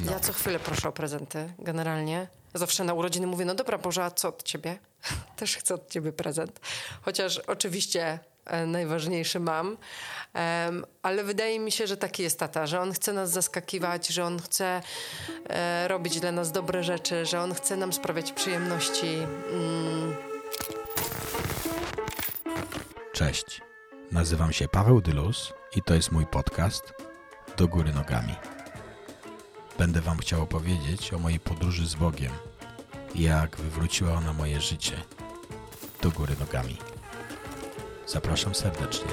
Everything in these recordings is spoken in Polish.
No. Ja co chwilę proszę o prezenty, generalnie. Zawsze na urodziny mówię, no dobra Boże, a co od ciebie? Też chcę od ciebie prezent. Chociaż oczywiście e, najważniejszy mam, Em, ale wydaje mi się, że taki jest tata, że on chce nas zaskakiwać, że on chce e, robić dla nas dobre rzeczy, że on chce nam sprawiać przyjemności. Mm, Cześć. Nazywam się Paweł Dylus i to jest mój podcast Do Góry Nogami. Będę Wam chciał opowiedzieć o mojej podróży z Bogiem jak wywróciła ona moje życie do góry nogami. Zapraszam serdecznie.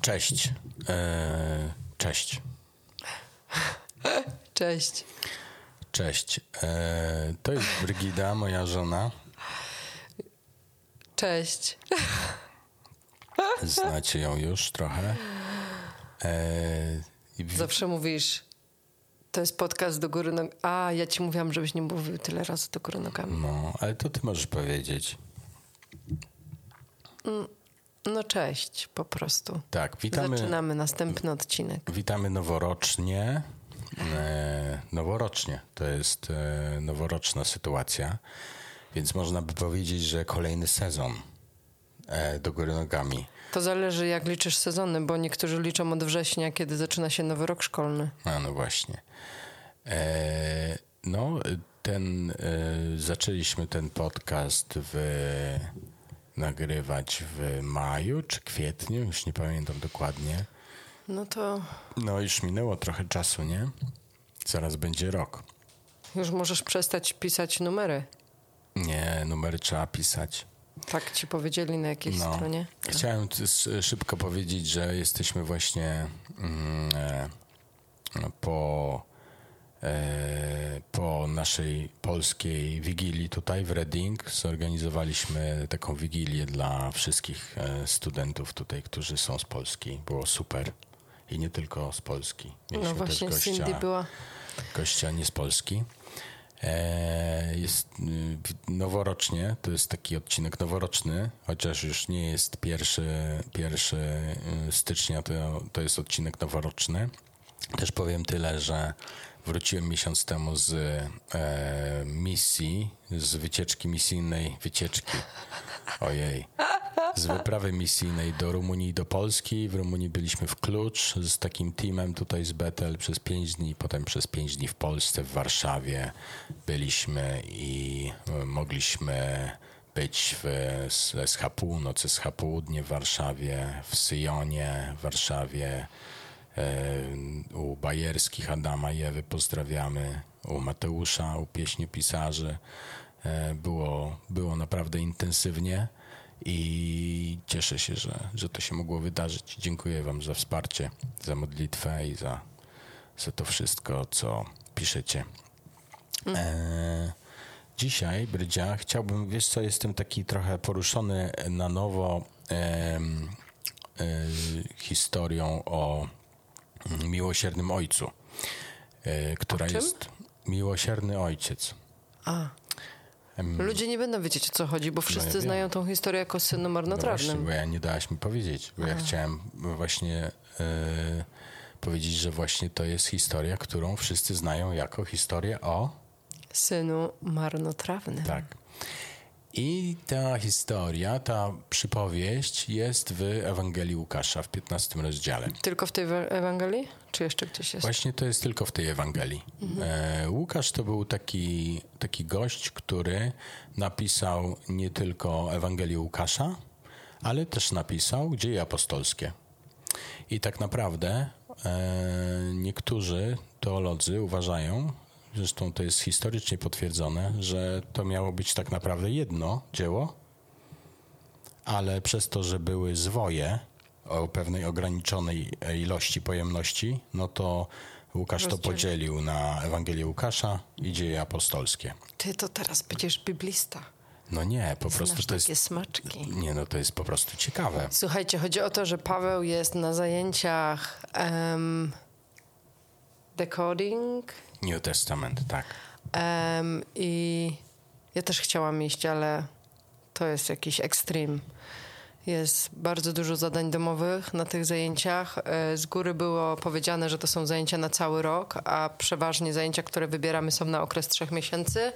Cześć. Eee, cześć. cześć. Cześć. Eee, to jest Brygida, moja żona. Cześć. Znacie ją już trochę. Eee, w- Zawsze mówisz, to jest podcast do góry nogami. A, ja ci mówiłam, żebyś nie mówił tyle razy do góry nogami. no, ale to ty możesz powiedzieć. No cześć, po prostu. Tak, witamy, Zaczynamy następny odcinek. witamy noworocznie. E, noworocznie. To jest e, noworoczna sytuacja. Więc można by powiedzieć, że kolejny sezon e, do góry nogami. To zależy, jak liczysz sezony, bo niektórzy liczą od września, kiedy zaczyna się nowy rok szkolny. A no właśnie. E, no, ten, e, zaczęliśmy ten podcast w, nagrywać w maju czy kwietniu, już nie pamiętam dokładnie. No to No, już minęło trochę czasu, nie? Zaraz będzie rok. już możesz przestać pisać numery. Nie, numery trzeba pisać. Tak ci powiedzieli na jakiejś No. stronie. Chciałem szybko powiedzieć, że jesteśmy właśnie mm, e, po, e, po naszej polskiej wigilii tutaj w Reading. Zorganizowaliśmy taką wigilię dla wszystkich e, studentów tutaj, którzy są z Polski. Było super. I nie tylko z Polski. Mieliśmy No właśnie, też Cindy gościa, była. gościa nie z Polski. E, Jest y, noworocznie, to jest taki odcinek noworoczny, chociaż już nie jest pierwszy, pierwszy stycznia, to, to jest odcinek noworoczny. Też powiem tyle, że wróciłem miesiąc temu z e, misji, z wycieczki misyjnej, wycieczki, ojej, z wyprawy misyjnej do Rumunii i do Polski. W Rumunii byliśmy w Klucz z takim teamem tutaj z Betel przez pięć dni, potem przez pięć dni w Polsce, w Warszawie byliśmy i e, mogliśmy być w SH Północ, SH Południe w Warszawie, w Syjonie w Warszawie, e, u Bajerskich Adama i Ewy pozdrawiamy, u Mateusza, u Pieśniopisarzy. E, Było, było naprawdę intensywnie i cieszę się, że, że to się mogło wydarzyć. Dziękuję Wam za wsparcie, za modlitwę i za, za to wszystko, co piszecie. E, dzisiaj, Brydzia, chciałbym, wiesz co, jestem taki trochę poruszony na nowo em, e, historią o mm, miłosiernym ojcu, e, która jest miłosierny ojciec. A. Ludzie nie będą wiedzieć, o co chodzi, bo wszyscy Mm. No wiem. znają tą historię jako synu No właśnie, marnotrawnym. bo ja nie dałaś mi powiedzieć, bo ja chciałem właśnie e, powiedzieć, że właśnie to jest historia, którą wszyscy znają jako historię o Synu marnotrawnym. Tak. I ta historia, ta przypowieść jest w Ewangelii Łukasza w 15 rozdziale. Tylko w tej Ewa- Ewangelii? Czy jeszcze gdzieś jest? Właśnie to jest tylko w tej Ewangelii. E, Łukasz to był taki, taki gość, który napisał nie tylko Ewangelię Łukasza, ale też napisał dzieje apostolskie. I tak naprawdę e, niektórzy teolodzy uważają, zresztą to jest historycznie potwierdzone, że to miało być tak naprawdę jedno dzieło, ale przez to, że były zwoje o pewnej ograniczonej ilości pojemności, no to Łukasz to podzielił na Ewangelię Łukasza i dzieje apostolskie. Ty to teraz będziesz biblista. No nie, po prostu Znasz to jest... takie smaczki. Nie, no to jest po prostu ciekawe. Słuchajcie, chodzi o to, że Paweł jest na zajęciach em, decoding New Testament, tak. em, i ja też chciałam iść, ale to jest jakiś ekstrem. Jest bardzo dużo zadań domowych na tych zajęciach. E, z góry było powiedziane, że to są zajęcia na cały rok, a przeważnie zajęcia, które wybieramy, są na okres trzech miesięcy.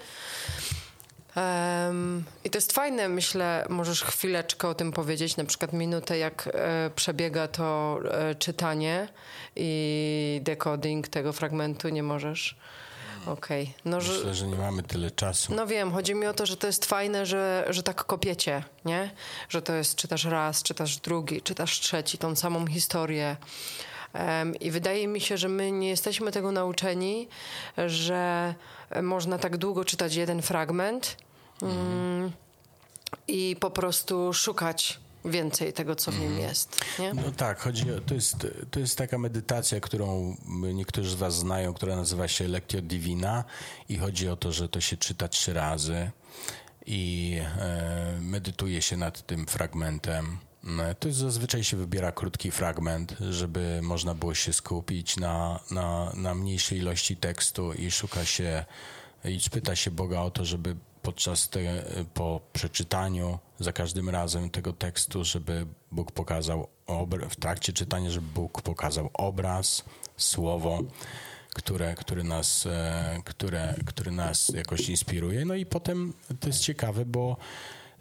Um, I to jest fajne, myślę, możesz chwileczkę o tym powiedzieć, na przykład minutę, jak e, przebiega to e, czytanie i decoding tego fragmentu, nie możesz. Okej. Okay. No, Myślę, że, nie mamy tyle czasu. No wiem, chodzi mi o to, że to jest fajne, że, że tak kopiecie, nie? Że to jest, czytasz raz, czytasz drugi, czytasz trzeci, tą samą historię. Um, I wydaje mi się, że my nie jesteśmy tego nauczeni, że można tak długo czytać jeden fragment mm, i po prostu szukać więcej tego, co w nim mhm. jest. Nie? No tak, chodzi o, to jest, to jest taka medytacja, którą niektórzy z was znają, która nazywa się Lectio Divina i chodzi o to, że to się czyta trzy razy i e, medytuje się nad tym fragmentem. E, to jest, zazwyczaj się wybiera krótki fragment, żeby można było się skupić na, na, na mniejszej ilości tekstu i szuka się i pyta się Boga o to, żeby podczas te, po przeczytaniu za każdym razem tego tekstu, żeby Bóg pokazał w trakcie czytania, żeby Bóg pokazał obraz, słowo, które, które, nas, e, które, które nas jakoś inspiruje. No i potem to jest ciekawe, bo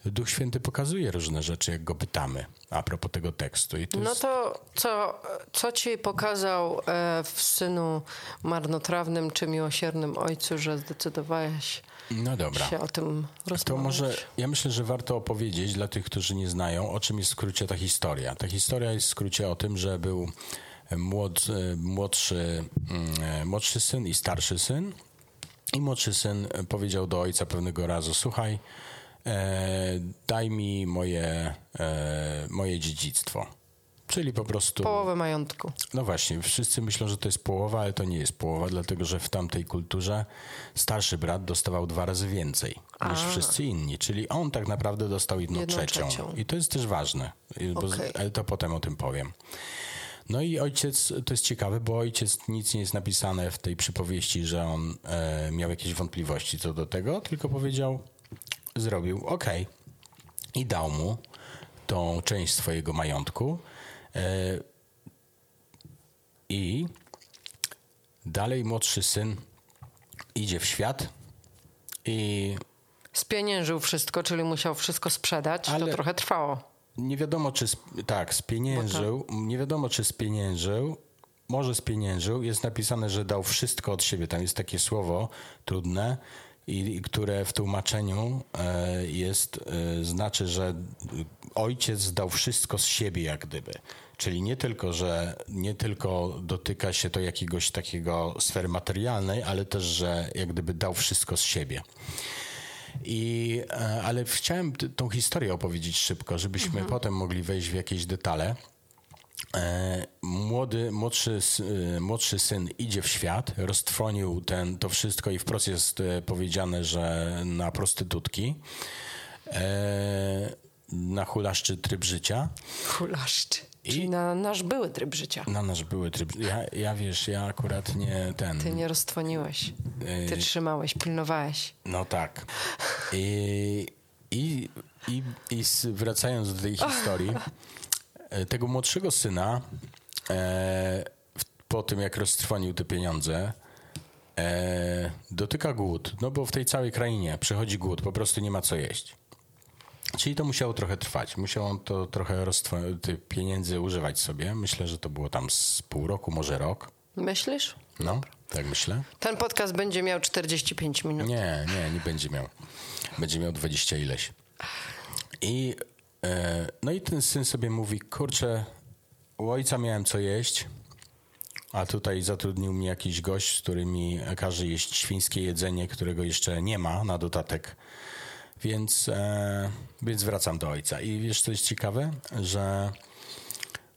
Duch Święty pokazuje różne rzeczy, jak go pytamy a propos tego tekstu. To no to co, co ci pokazał e, w Synu Marnotrawnym czy Miłosiernym Ojcu, że zdecydowałeś no dobra. się o tym rozmawiać? To może, ja myślę, że warto opowiedzieć dla tych, którzy nie znają, o czym jest w skrócie ta historia. Ta historia jest w skrócie o tym, że był młod, młodszy, mm, młodszy syn i starszy syn. I młodszy syn powiedział do ojca pewnego razu, słuchaj, e, daj mi moje, e, moje dziedzictwo. Czyli po prostu. Połowę majątku. No właśnie, wszyscy myślą, że to jest połowa, ale to nie jest połowa, dlatego że w tamtej kulturze starszy brat dostawał dwa razy więcej A. niż wszyscy inni. Czyli on tak naprawdę dostał jedną, jedną trzecią. trzecią. I to jest też ważne, bo, okay. ale to potem o tym powiem. No i ojciec, to jest ciekawe, bo ojciec nic nie jest napisane w tej przypowieści, że on e, miał jakieś wątpliwości co do tego, tylko powiedział, zrobił ok. I dał mu tą część swojego majątku. E, I dalej młodszy syn idzie w świat i. Spieniężył wszystko, czyli musiał wszystko sprzedać. Ale to trochę trwało. Nie wiadomo, czy. Tak, spieniężył. Nie wiadomo, czy spieniężył. Może spieniężył. Jest napisane, że dał wszystko od siebie. Tam jest takie słowo trudne i które w tłumaczeniu e, jest, e, znaczy, że ojciec dał wszystko z siebie jak gdyby. Czyli nie tylko, że nie tylko dotyka się to jakiegoś takiego sfery materialnej, ale też, że jak gdyby dał wszystko z siebie. I, e, ale chciałem tą historię opowiedzieć szybko, żebyśmy mhm. potem mogli wejść w jakieś detale. E, młody, młodszy, e, młodszy syn idzie w świat, roztrwonił ten, to wszystko i wprost jest e, powiedziane, że na prostytutki, na hulaszczy tryb życia. Hulaszczy. I Czyli na nasz były tryb życia. Na nasz były tryb Ja, ja wiesz, ja akurat nie ten. Ty nie roztrwoniłeś. Ty trzymałeś, pilnowałeś. No tak. I, i, i, i wracając do tej historii. E, tego młodszego syna, e, po tym jak roztrwonił te pieniądze, e, dotyka głód. No bo w tej całej krainie przychodzi głód, po prostu nie ma co jeść. Czyli to musiało trochę trwać. Musiał on to trochę tych pieniędzy używać sobie. Myślę, że to było tam z pół roku, może rok. Myślisz? No, tak myślę. Ten podcast będzie miał 45 minut. Nie, nie, nie będzie miał. Będzie miał 20 ileś. I no i ten syn sobie mówi, kurczę, u ojca miałem co jeść, a tutaj zatrudnił mnie jakiś gość, który mi każe jeść świńskie jedzenie, którego jeszcze nie ma na dodatek. Więc, e, więc wracam do ojca. I wiesz, co jest ciekawe? Że,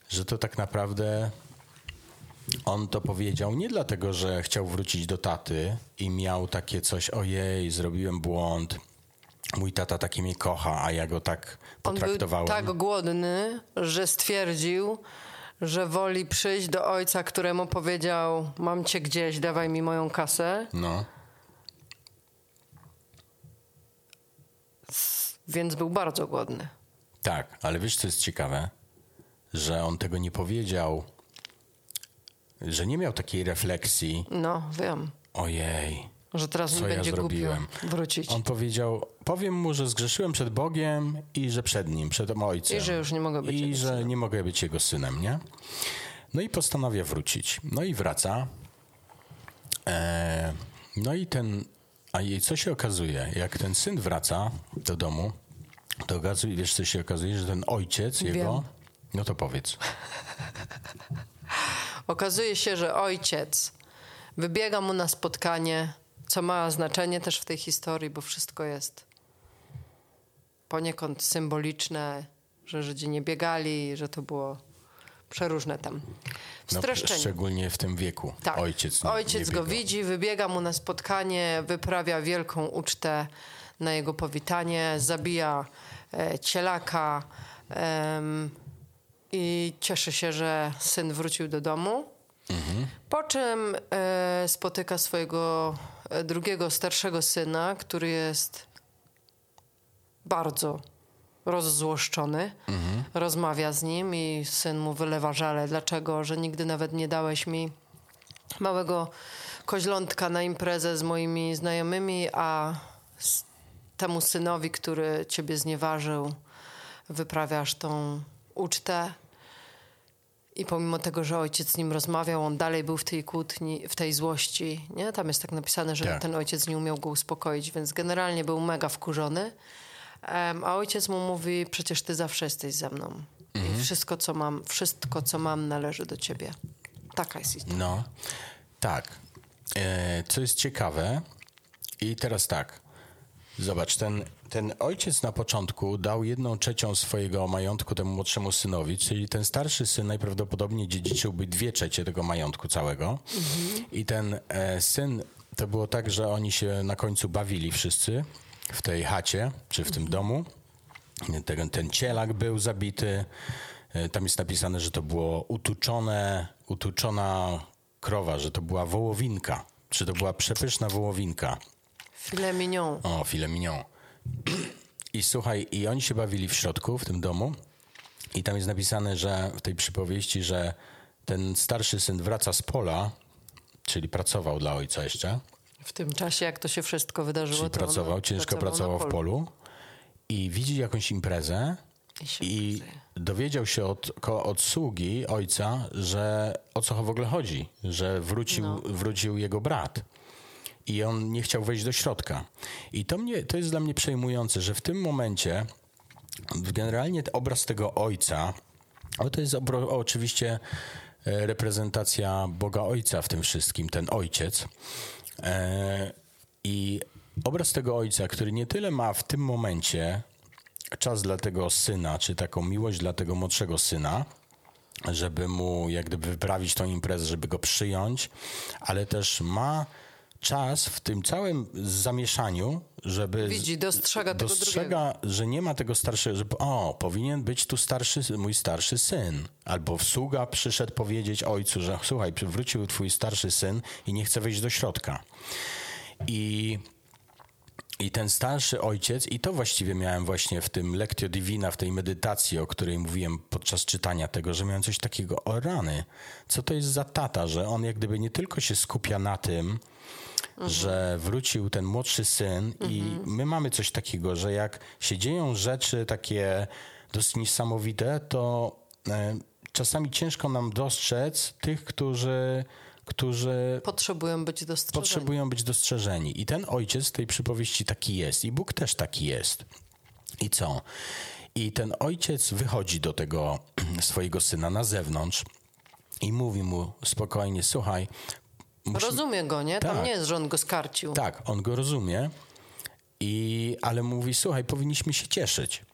że to tak naprawdę on to powiedział nie dlatego, że chciał wrócić do taty i miał takie coś, ojej, zrobiłem błąd, mój tata taki mnie kocha, a ja go tak. On był tak głodny, że stwierdził, że woli przyjść do ojca, któremu powiedział: Mam cię gdzieś, dawaj mi moją kasę. No. Więc był bardzo głodny. Tak, ale wiesz, co jest ciekawe? Że on tego nie powiedział, że nie miał takiej refleksji. No, wiem, Ojej, że teraz co ja będzie głupio zrobiłem? wrócić. On powiedział, powiem mu, że zgrzeszyłem przed Bogiem i że przed nim, przed ojcem. I że już nie mogę być I jego że synem. nie mogę być jego synem, nie? No i postanawia wrócić. No i wraca. E, no i ten, a jej co się okazuje? Jak ten syn wraca do domu, to okazuje, wiesz co się okazuje, że ten ojciec jego, Wiem. no to powiedz. Okazuje się, że ojciec wybiega mu na spotkanie, co ma znaczenie też w tej historii, bo wszystko jest poniekąd symboliczne, że Żydzi nie biegali, że to było przeróżne tam. No, Streszczenie. szczególnie w tym wieku. Tak. Ojciec, nie, Ojciec nie go widzi, wybiega mu na spotkanie, wyprawia wielką ucztę na jego powitanie, zabija e, cielaka em, i cieszy się, że syn wrócił do domu. Po czym e, spotyka swojego e, drugiego, starszego syna, który jest bardzo rozzłoszczony. Rozmawia z nim i syn mu wylewa żale. Dlaczego? Że nigdy nawet nie dałeś mi małego koźlątka na imprezę z moimi znajomymi, a temu synowi, który ciebie znieważył, wyprawiasz tą ucztę. I pomimo tego, że ojciec z nim rozmawiał, on dalej był w tej kłótni, w tej złości. Nie? Tam jest tak napisane, że Tak. ten ojciec nie umiał go uspokoić, więc generalnie był mega wkurzony. Em, a ojciec mu mówi, przecież ty zawsze jesteś ze mną. I wszystko, co mam, wszystko, co mam, należy do ciebie. Taka jest historia. No, tak. E, co jest ciekawe, i teraz tak. Zobacz, ten, ten ojciec na początku dał jedną trzecią swojego majątku temu młodszemu synowi, czyli ten starszy syn najprawdopodobniej dziedziczyłby dwie trzecie tego majątku całego. I ten e, syn, to było tak, że oni się na końcu bawili wszyscy w tej chacie, czy w tym domu. Ten, ten cielak był zabity. E, Tam jest napisane, że to było utuczone, utuczona krowa, że to była wołowinka. Czy to była przepyszna wołowinka. Filet mignon. O, filet mignon. I słuchaj, i oni się bawili w środku, w tym domu. I tam jest napisane, że w tej przypowieści, że ten starszy syn wraca z pola, czyli pracował dla ojca jeszcze. W tym czasie, jak to się wszystko wydarzyło, Czyli pracował, ciężko pracował na w polu. I widzi jakąś imprezę I i dowiedział się od, od sługi ojca, że o co w ogóle chodzi, że wrócił, No. wrócił jego brat. I on nie chciał wejść do środka. I to, mnie, to jest dla mnie przejmujące, że w tym momencie generalnie obraz tego ojca, ale to jest obro, oczywiście e, reprezentacja Boga Ojca w tym wszystkim, ten ojciec. E, I obraz tego ojca, który nie tyle ma w tym momencie czas dla tego syna, czy taką miłość dla tego młodszego syna, żeby mu jak gdyby wyprawić tą imprezę, żeby go przyjąć, ale też ma czas w tym całym zamieszaniu, żeby Widzi, dostrzega dostrzega, że nie ma tego starszego, że o, powinien być tu starszy, mój starszy syn. Albo sługa przyszedł powiedzieć ojcu, że słuchaj, wrócił twój starszy syn i nie chce wejść do środka. I i ten starszy ojciec, i to właściwie miałem właśnie w tym Lectio Divina, w tej medytacji, o której mówiłem podczas czytania tego, że miałem coś takiego, o rany, co to jest za tata, że on jak gdyby nie tylko się skupia na tym, że wrócił ten młodszy syn i my mamy coś takiego, że jak się dzieją rzeczy takie dosyć niesamowite, to e, czasami ciężko nam dostrzec tych, którzy, którzy Potrzebują być dostrzeżeni. potrzebują być dostrzeżeni. I ten ojciec w tej przypowieści taki jest. I Bóg też taki jest. I co? I ten ojciec wychodzi do tego swojego syna na zewnątrz i mówi mu spokojnie, słuchaj, musi- Rozumie go, nie? Tam Tak. nie jest, że on go skarcił. tak, on go rozumie, i, ale mówi, słuchaj, powinniśmy się cieszyć.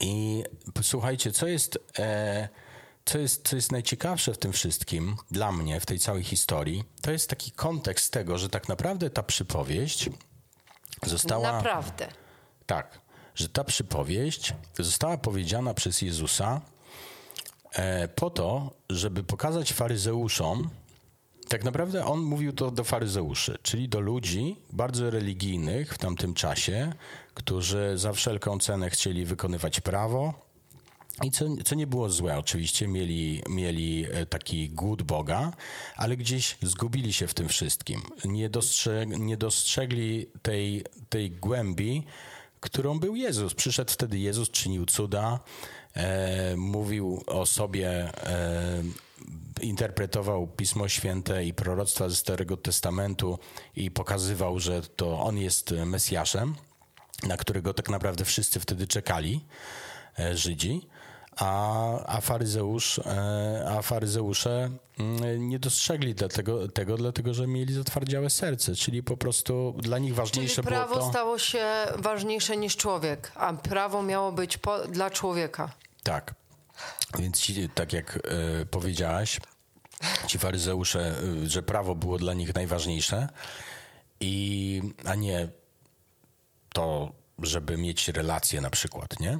I słuchajcie, co jest, e, co, jest, co jest najciekawsze w tym wszystkim, dla mnie, w tej całej historii, to jest taki kontekst tego, że tak naprawdę ta przypowieść została... Naprawdę. Tak, że ta przypowieść została powiedziana przez Jezusa e, po to, żeby pokazać faryzeuszom, tak naprawdę on mówił to do faryzeuszy, czyli do ludzi bardzo religijnych w tamtym czasie, którzy za wszelką cenę chcieli wykonywać prawo. I co, co nie było złe, oczywiście, mieli, mieli e, taki głód Boga, ale gdzieś zgubili się w tym wszystkim. Nie, dostrzeg, nie dostrzegli tej, tej głębi, którą był Jezus. Przyszedł wtedy Jezus, czynił cuda, e, mówił o sobie, e, interpretował Pismo Święte i proroctwa ze Starego Testamentu i pokazywał, że to On jest Mesjaszem, na którego tak naprawdę wszyscy wtedy czekali, e, Żydzi. A, a, faryzeusz, e, a faryzeusze mm, nie dostrzegli dlatego, tego, dlatego że mieli zatwardziałe serce, czyli po prostu dla nich ważniejsze czyli prawo było to... stało się ważniejsze niż człowiek, a prawo miało być po, dla człowieka. Tak. Więc ci, tak jak y, powiedziałaś, ci faryzeusze, y, że prawo było dla nich najważniejsze, i, a nie to, żeby mieć relacje na przykład, nie?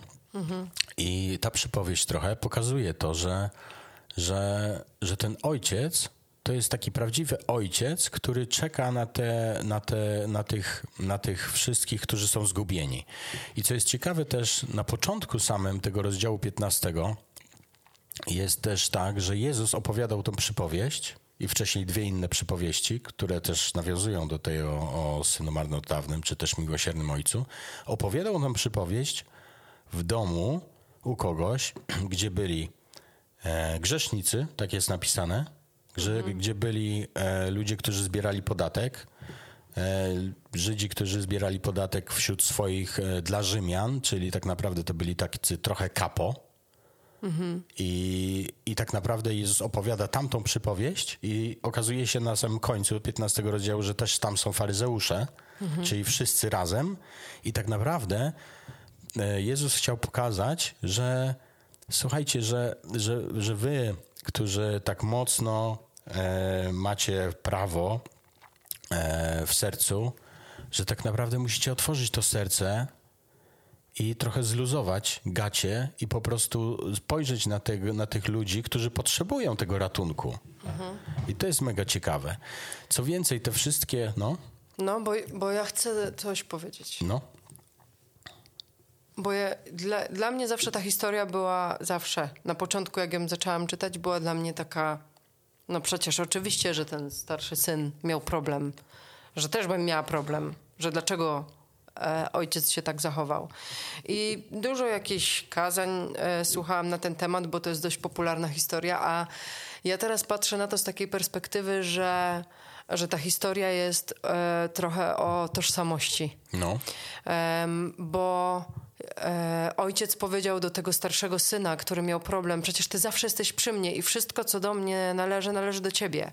I ta przypowieść trochę pokazuje to, że, że, że ten ojciec to jest taki prawdziwy ojciec, który czeka na, te, na, te, na, tych, na tych wszystkich, którzy są zgubieni. I co jest ciekawe też, na początku samym tego rozdziału 15 jest też tak, że Jezus opowiadał tą przypowieść i wcześniej dwie inne przypowieści, które też nawiązują do tej o, o synu marnotrawnym, czy też miłosiernym ojcu. Opowiadał tą przypowieść w domu u kogoś, gdzie byli e, grzesznicy, tak jest napisane, że, mhm. gdzie byli e, ludzie, którzy zbierali podatek, e, Żydzi, którzy zbierali podatek wśród swoich e, dla Rzymian, czyli tak naprawdę to byli tacy trochę kapo, Mhm. I, I tak naprawdę Jezus opowiada tamtą przypowieść i okazuje się na samym końcu 15 rozdziału, że też tam są faryzeusze, mhm. czyli wszyscy razem. I tak naprawdę Jezus chciał pokazać, że słuchajcie, że, że, że wy, którzy tak mocno e, macie prawo e, w sercu, że tak naprawdę musicie otworzyć to serce i trochę zluzować gacie i po prostu spojrzeć na, te, na tych ludzi, którzy potrzebują tego ratunku. Mhm. I to jest mega ciekawe. Co więcej, te wszystkie, no... No, bo, bo ja chcę coś powiedzieć. No. Bo ja, dla, dla mnie zawsze ta historia była zawsze, na początku jak ją zaczęłam czytać, była dla mnie taka, no przecież oczywiście, że ten starszy syn miał problem, że też bym miała problem, że dlaczego E, ojciec się tak zachował. I dużo jakichś kazań e, słuchałam na ten temat, bo to jest dość popularna historia, a ja teraz patrzę na to z takiej perspektywy, że, że ta historia jest e, trochę o tożsamości. No. bo e, ojciec powiedział do tego starszego syna, który miał problem: Przecież ty zawsze jesteś przy mnie i wszystko, co do mnie należy, należy do ciebie.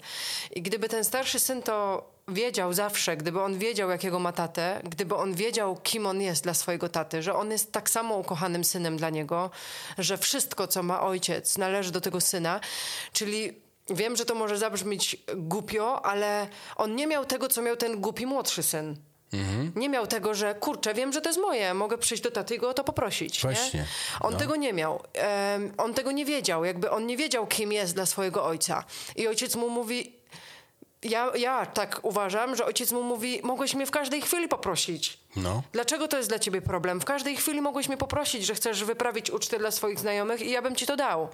I gdyby ten starszy syn to wiedział zawsze, gdyby on wiedział, jakiego ma tatę, gdyby on wiedział, kim on jest dla swojego taty, że on jest tak samo ukochanym synem dla niego, że wszystko, co ma ojciec, należy do tego syna, czyli wiem, że to może zabrzmieć głupio, ale on nie miał tego, co miał ten głupi młodszy syn. Mhm. Nie miał tego, że kurczę, wiem, że to jest moje, mogę przyjść do taty i go o to poprosić. Właśnie. Nie? On no. tego nie miał. Um, on tego nie wiedział. Jakby on nie wiedział, kim jest dla swojego ojca. I ojciec mu mówi, ja, ja tak uważam, że ojciec mu mówi, mogłeś mnie w każdej chwili poprosić. No. Dlaczego to jest dla ciebie problem? W każdej chwili mogłeś mnie poprosić, że chcesz wyprawić ucztę dla swoich znajomych i ja bym ci to dał.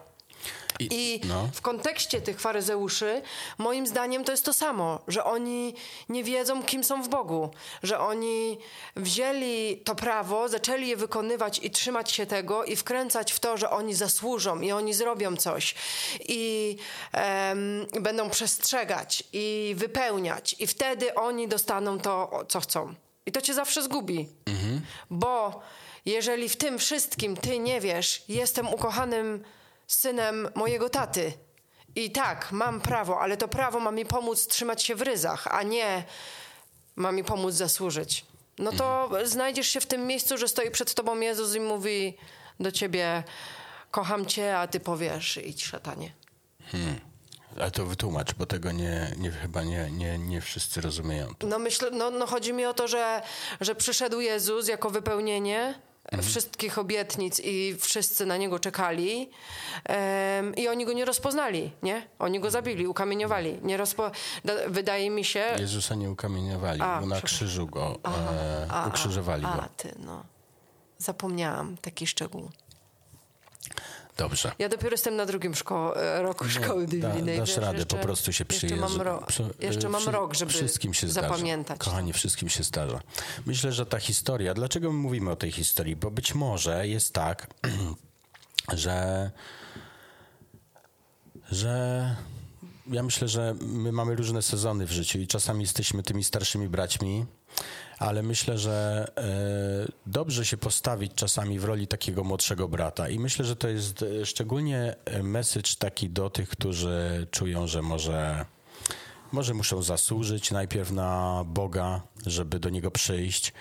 I, I no. w kontekście tych faryzeuszy, moim zdaniem to jest to samo, że oni nie wiedzą, kim są w Bogu, że oni wzięli to prawo, zaczęli je wykonywać i trzymać się tego i wkręcać w to, że oni zasłużą i oni zrobią coś i um, będą przestrzegać i wypełniać, i wtedy oni dostaną to, co chcą. I to cię zawsze zgubi, mhm. bo jeżeli w tym wszystkim ty nie wiesz, jestem ukochanym synem mojego taty. I tak, mam prawo, ale to prawo ma mi pomóc trzymać się w ryzach, a nie ma mi pomóc zasłużyć. No to mhm. znajdziesz się w tym miejscu, że stoi przed tobą Jezus i mówi do ciebie: Kocham cię, a ty powiesz: idź, szatanie. Hmm. Ale to wytłumacz, bo tego nie, nie, chyba nie, nie, nie wszyscy rozumieją. No myślę, no, no chodzi mi o to, że, że przyszedł Jezus jako wypełnienie mhm. wszystkich obietnic i wszyscy na niego czekali um, i oni go nie rozpoznali, nie? Oni go zabili, ukamieniowali. Nie rozpo... Wydaje mi się... Jezusa nie ukamieniowali, a, bo na krzyżu go e, a, ukrzyżowali a, go. A, ty, no. Zapomniałam taki szczegół. Dobrze. Ja dopiero jestem na drugim szko roku szkoły biblijnej. Da, dasz radę, jeszcze, po prostu się przyjeżdża. Jeszcze mam, ro jeszcze mam rok, żeby wszystkim się zapamiętać. Zdarza. Kochani, wszystkim się zdarza. Myślę, że ta historia, dlaczego my mówimy o tej historii? Bo być może jest tak, że że ja myślę, że my mamy różne sezony w życiu i czasami jesteśmy tymi starszymi braćmi, ale myślę, że e, dobrze się postawić czasami w roli takiego młodszego brata. I myślę, że to jest e, szczególnie e, message taki do tych, którzy czują, że może, może muszą zasłużyć najpierw na Boga, żeby do Niego przyjść.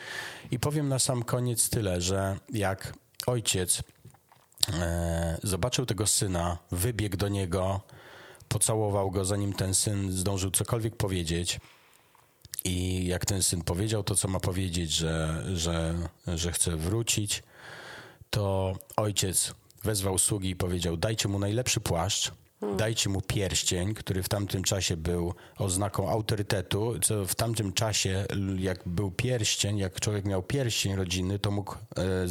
I powiem na sam koniec tyle, że jak ojciec zobaczył tego syna, wybiegł do niego, pocałował go, zanim ten syn zdążył cokolwiek powiedzieć, i jak ten syn powiedział to, co ma powiedzieć, że, że, że chce wrócić, to ojciec wezwał sługi i powiedział: Dajcie mu najlepszy płaszcz, dajcie mu pierścień, który w tamtym czasie był oznaką autorytetu. Co w tamtym czasie, jak był pierścień, jak człowiek miał pierścień rodzinny, to mógł e, e,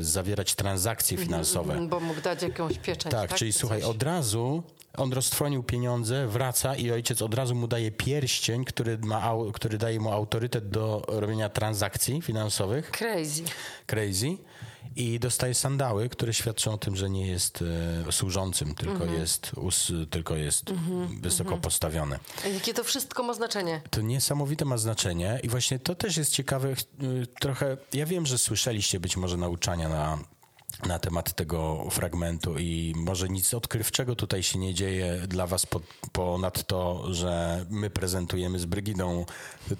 zawierać transakcje mhm, finansowe. Mm, bo mógł dać jakąś pieczęć. Tak, tak? czyli słuchaj, od razu on roztrwonił pieniądze, wraca i ojciec od razu mu daje pierścień, który, ma, który daje mu autorytet do robienia transakcji finansowych. Crazy. Crazy. I dostaje sandały, które świadczą o tym, że nie jest e, służącym, tylko mhm. jest, us, tylko jest mhm. wysoko mhm. postawiony. A jakie to wszystko ma znaczenie? To niesamowite ma znaczenie i właśnie to też jest ciekawe. Trochę, ja wiem, że słyszeliście być może nauczania na na temat tego fragmentu i może nic odkrywczego tutaj się nie dzieje dla was ponad to, że my prezentujemy z Brygidą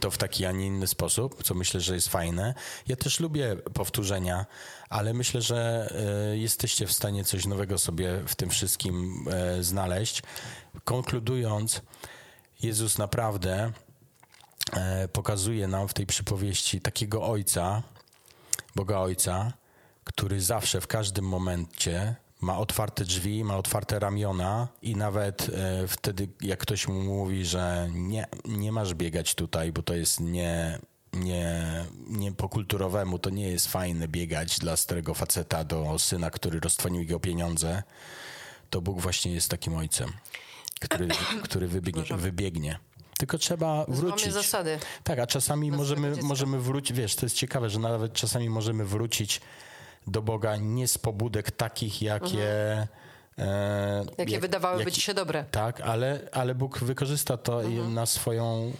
to w taki, a nie inny sposób, co myślę, że jest fajne. Ja też lubię powtórzenia, ale myślę, że e, jesteście w stanie coś nowego sobie w tym wszystkim e, znaleźć. Konkludując, Jezus naprawdę e, pokazuje nam w tej przypowieści takiego Ojca, Boga Ojca, który zawsze w każdym momencie ma otwarte drzwi, ma otwarte ramiona i nawet e, wtedy, jak ktoś mu mówi, że nie, nie masz biegać tutaj, bo to jest nie, nie, nie po kulturowemu, to nie jest fajne biegać dla starego faceta do syna, który roztwonił jego pieniądze, to Bóg właśnie jest takim ojcem, który, który wybiegnie, wybiegnie. Tylko trzeba wrócić. Mamy zasady. Tak, a czasami możemy, możemy wrócić, wiesz, to jest ciekawe, że nawet czasami możemy wrócić do Boga nie z pobudek takich, jakie. Mhm. E, jakie jak, wydawałyby jak, ci się dobre. Tak, ale, ale Bóg wykorzysta to mhm. na swoją.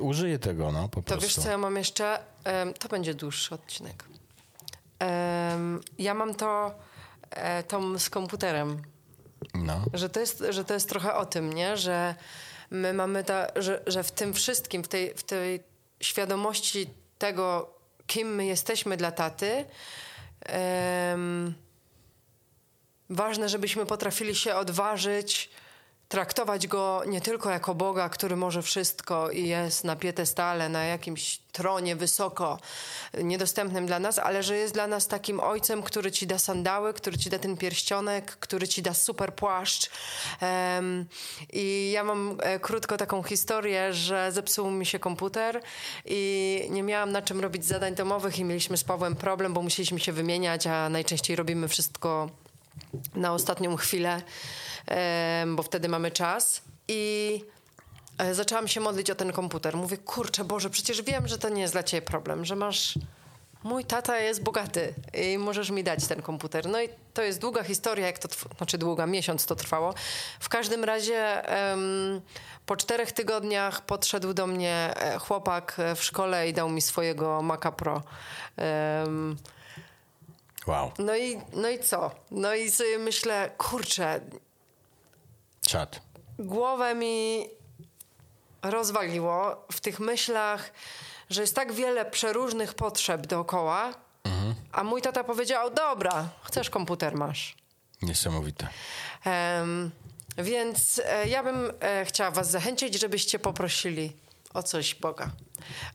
Użyje tego, no po to prostu. To wiesz, co ja mam jeszcze? To będzie dłuższy odcinek. Ja mam to e, tą z komputerem. No. Że, to jest, że to jest trochę o tym, nie? Że my mamy ta, że, że w tym wszystkim, w tej, w tej świadomości tego, kim my jesteśmy dla taty, ważne, żebyśmy potrafili się odważyć, traktować go nie tylko jako Boga, który może wszystko i jest na pietestale, na jakimś tronie wysoko, niedostępnym dla nas, ale że jest dla nas takim ojcem, który ci da sandały, który ci da ten pierścionek, który ci da super płaszcz. Um, I ja mam e, krótko taką historię, że zepsuł mi się komputer i nie miałam na czym robić zadań domowych i mieliśmy z Pawłem problem, bo musieliśmy się wymieniać, a najczęściej robimy wszystko na ostatnią chwilę, bo wtedy mamy czas. I E, zaczęłam się modlić o ten komputer. Mówię, kurczę Boże, przecież wiem, że to nie jest dla ciebie problem, że masz... Mój tata jest bogaty i możesz mi dać ten komputer. No i to jest długa historia, jak to, znaczy długa, miesiąc to trwało. W każdym razie um, po czterech tygodniach podszedł do mnie e, chłopak e, w szkole i dał mi swojego Maca Pro. Um, wow. No i, no i co? No i sobie myślę, kurczę... Czad. Głowę mi rozwaliło w tych myślach, że jest tak wiele przeróżnych potrzeb dookoła, mhm. a mój tata powiedział, dobra, chcesz komputer, masz. Niesamowite. Um, więc e, ja bym e, chciała was zachęcić, żebyście poprosili o coś Boga,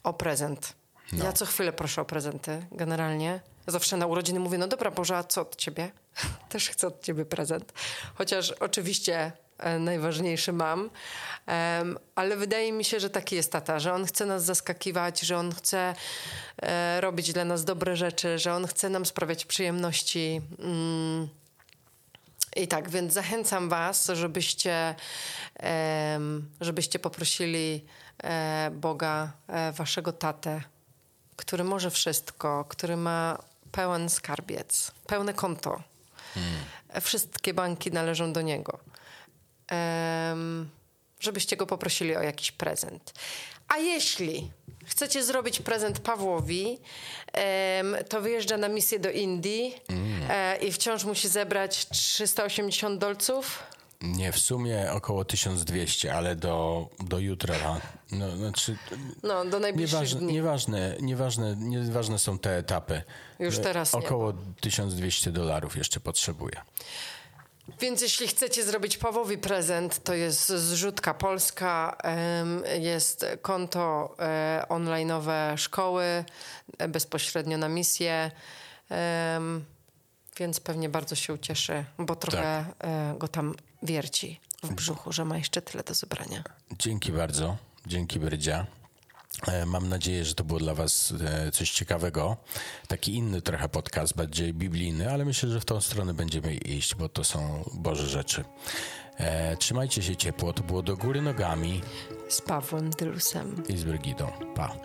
o prezent. No. Ja co chwilę proszę o prezenty, generalnie. Zawsze na urodziny mówię, no dobra Boże, a co od ciebie? Też chcę od ciebie prezent. Chociaż oczywiście e, najważniejszy mam, ale wydaje mi się, że taki jest tata, że on chce nas zaskakiwać, że on chce e, robić dla nas dobre rzeczy, że on chce nam sprawiać przyjemności. Mm. I tak, więc zachęcam Was, żebyście, em, żebyście poprosili e, Boga, e, Waszego tatę, który może wszystko, który ma pełen skarbiec, pełne konto. E, Wszystkie banki należą do niego. Em, żebyście go poprosili o jakiś prezent. A jeśli chcecie zrobić prezent Pawłowi, em, to wyjeżdża na misję do Indii e, i wciąż musi zebrać 380 dolców. Nie, w sumie około 1200, ale do, do jutra. No, znaczy, No, do najbliższych nieważne, dni. nieważne, nieważne, nieważne są te etapy. Już teraz nie, Około 1200 dolarów jeszcze potrzebuję. Więc jeśli chcecie zrobić Pawłowi prezent, to jest zrzutka polska, jest konto e, online'owe szkoły, e, bezpośrednio na misję, więc pewnie bardzo się ucieszy, bo trochę e, go tam wierci w brzuchu, że ma jeszcze tyle do zebrania. Dzięki bardzo. Dzięki Brydzia. E, Mam nadzieję, że to było dla Was e, coś ciekawego. Taki inny trochę podcast, bardziej biblijny, ale myślę, że w tą stronę będziemy iść, bo to są Boże rzeczy. E, trzymajcie się ciepło. To było do góry nogami Z Pawłem Dylusem. i z Brygidą. Pa.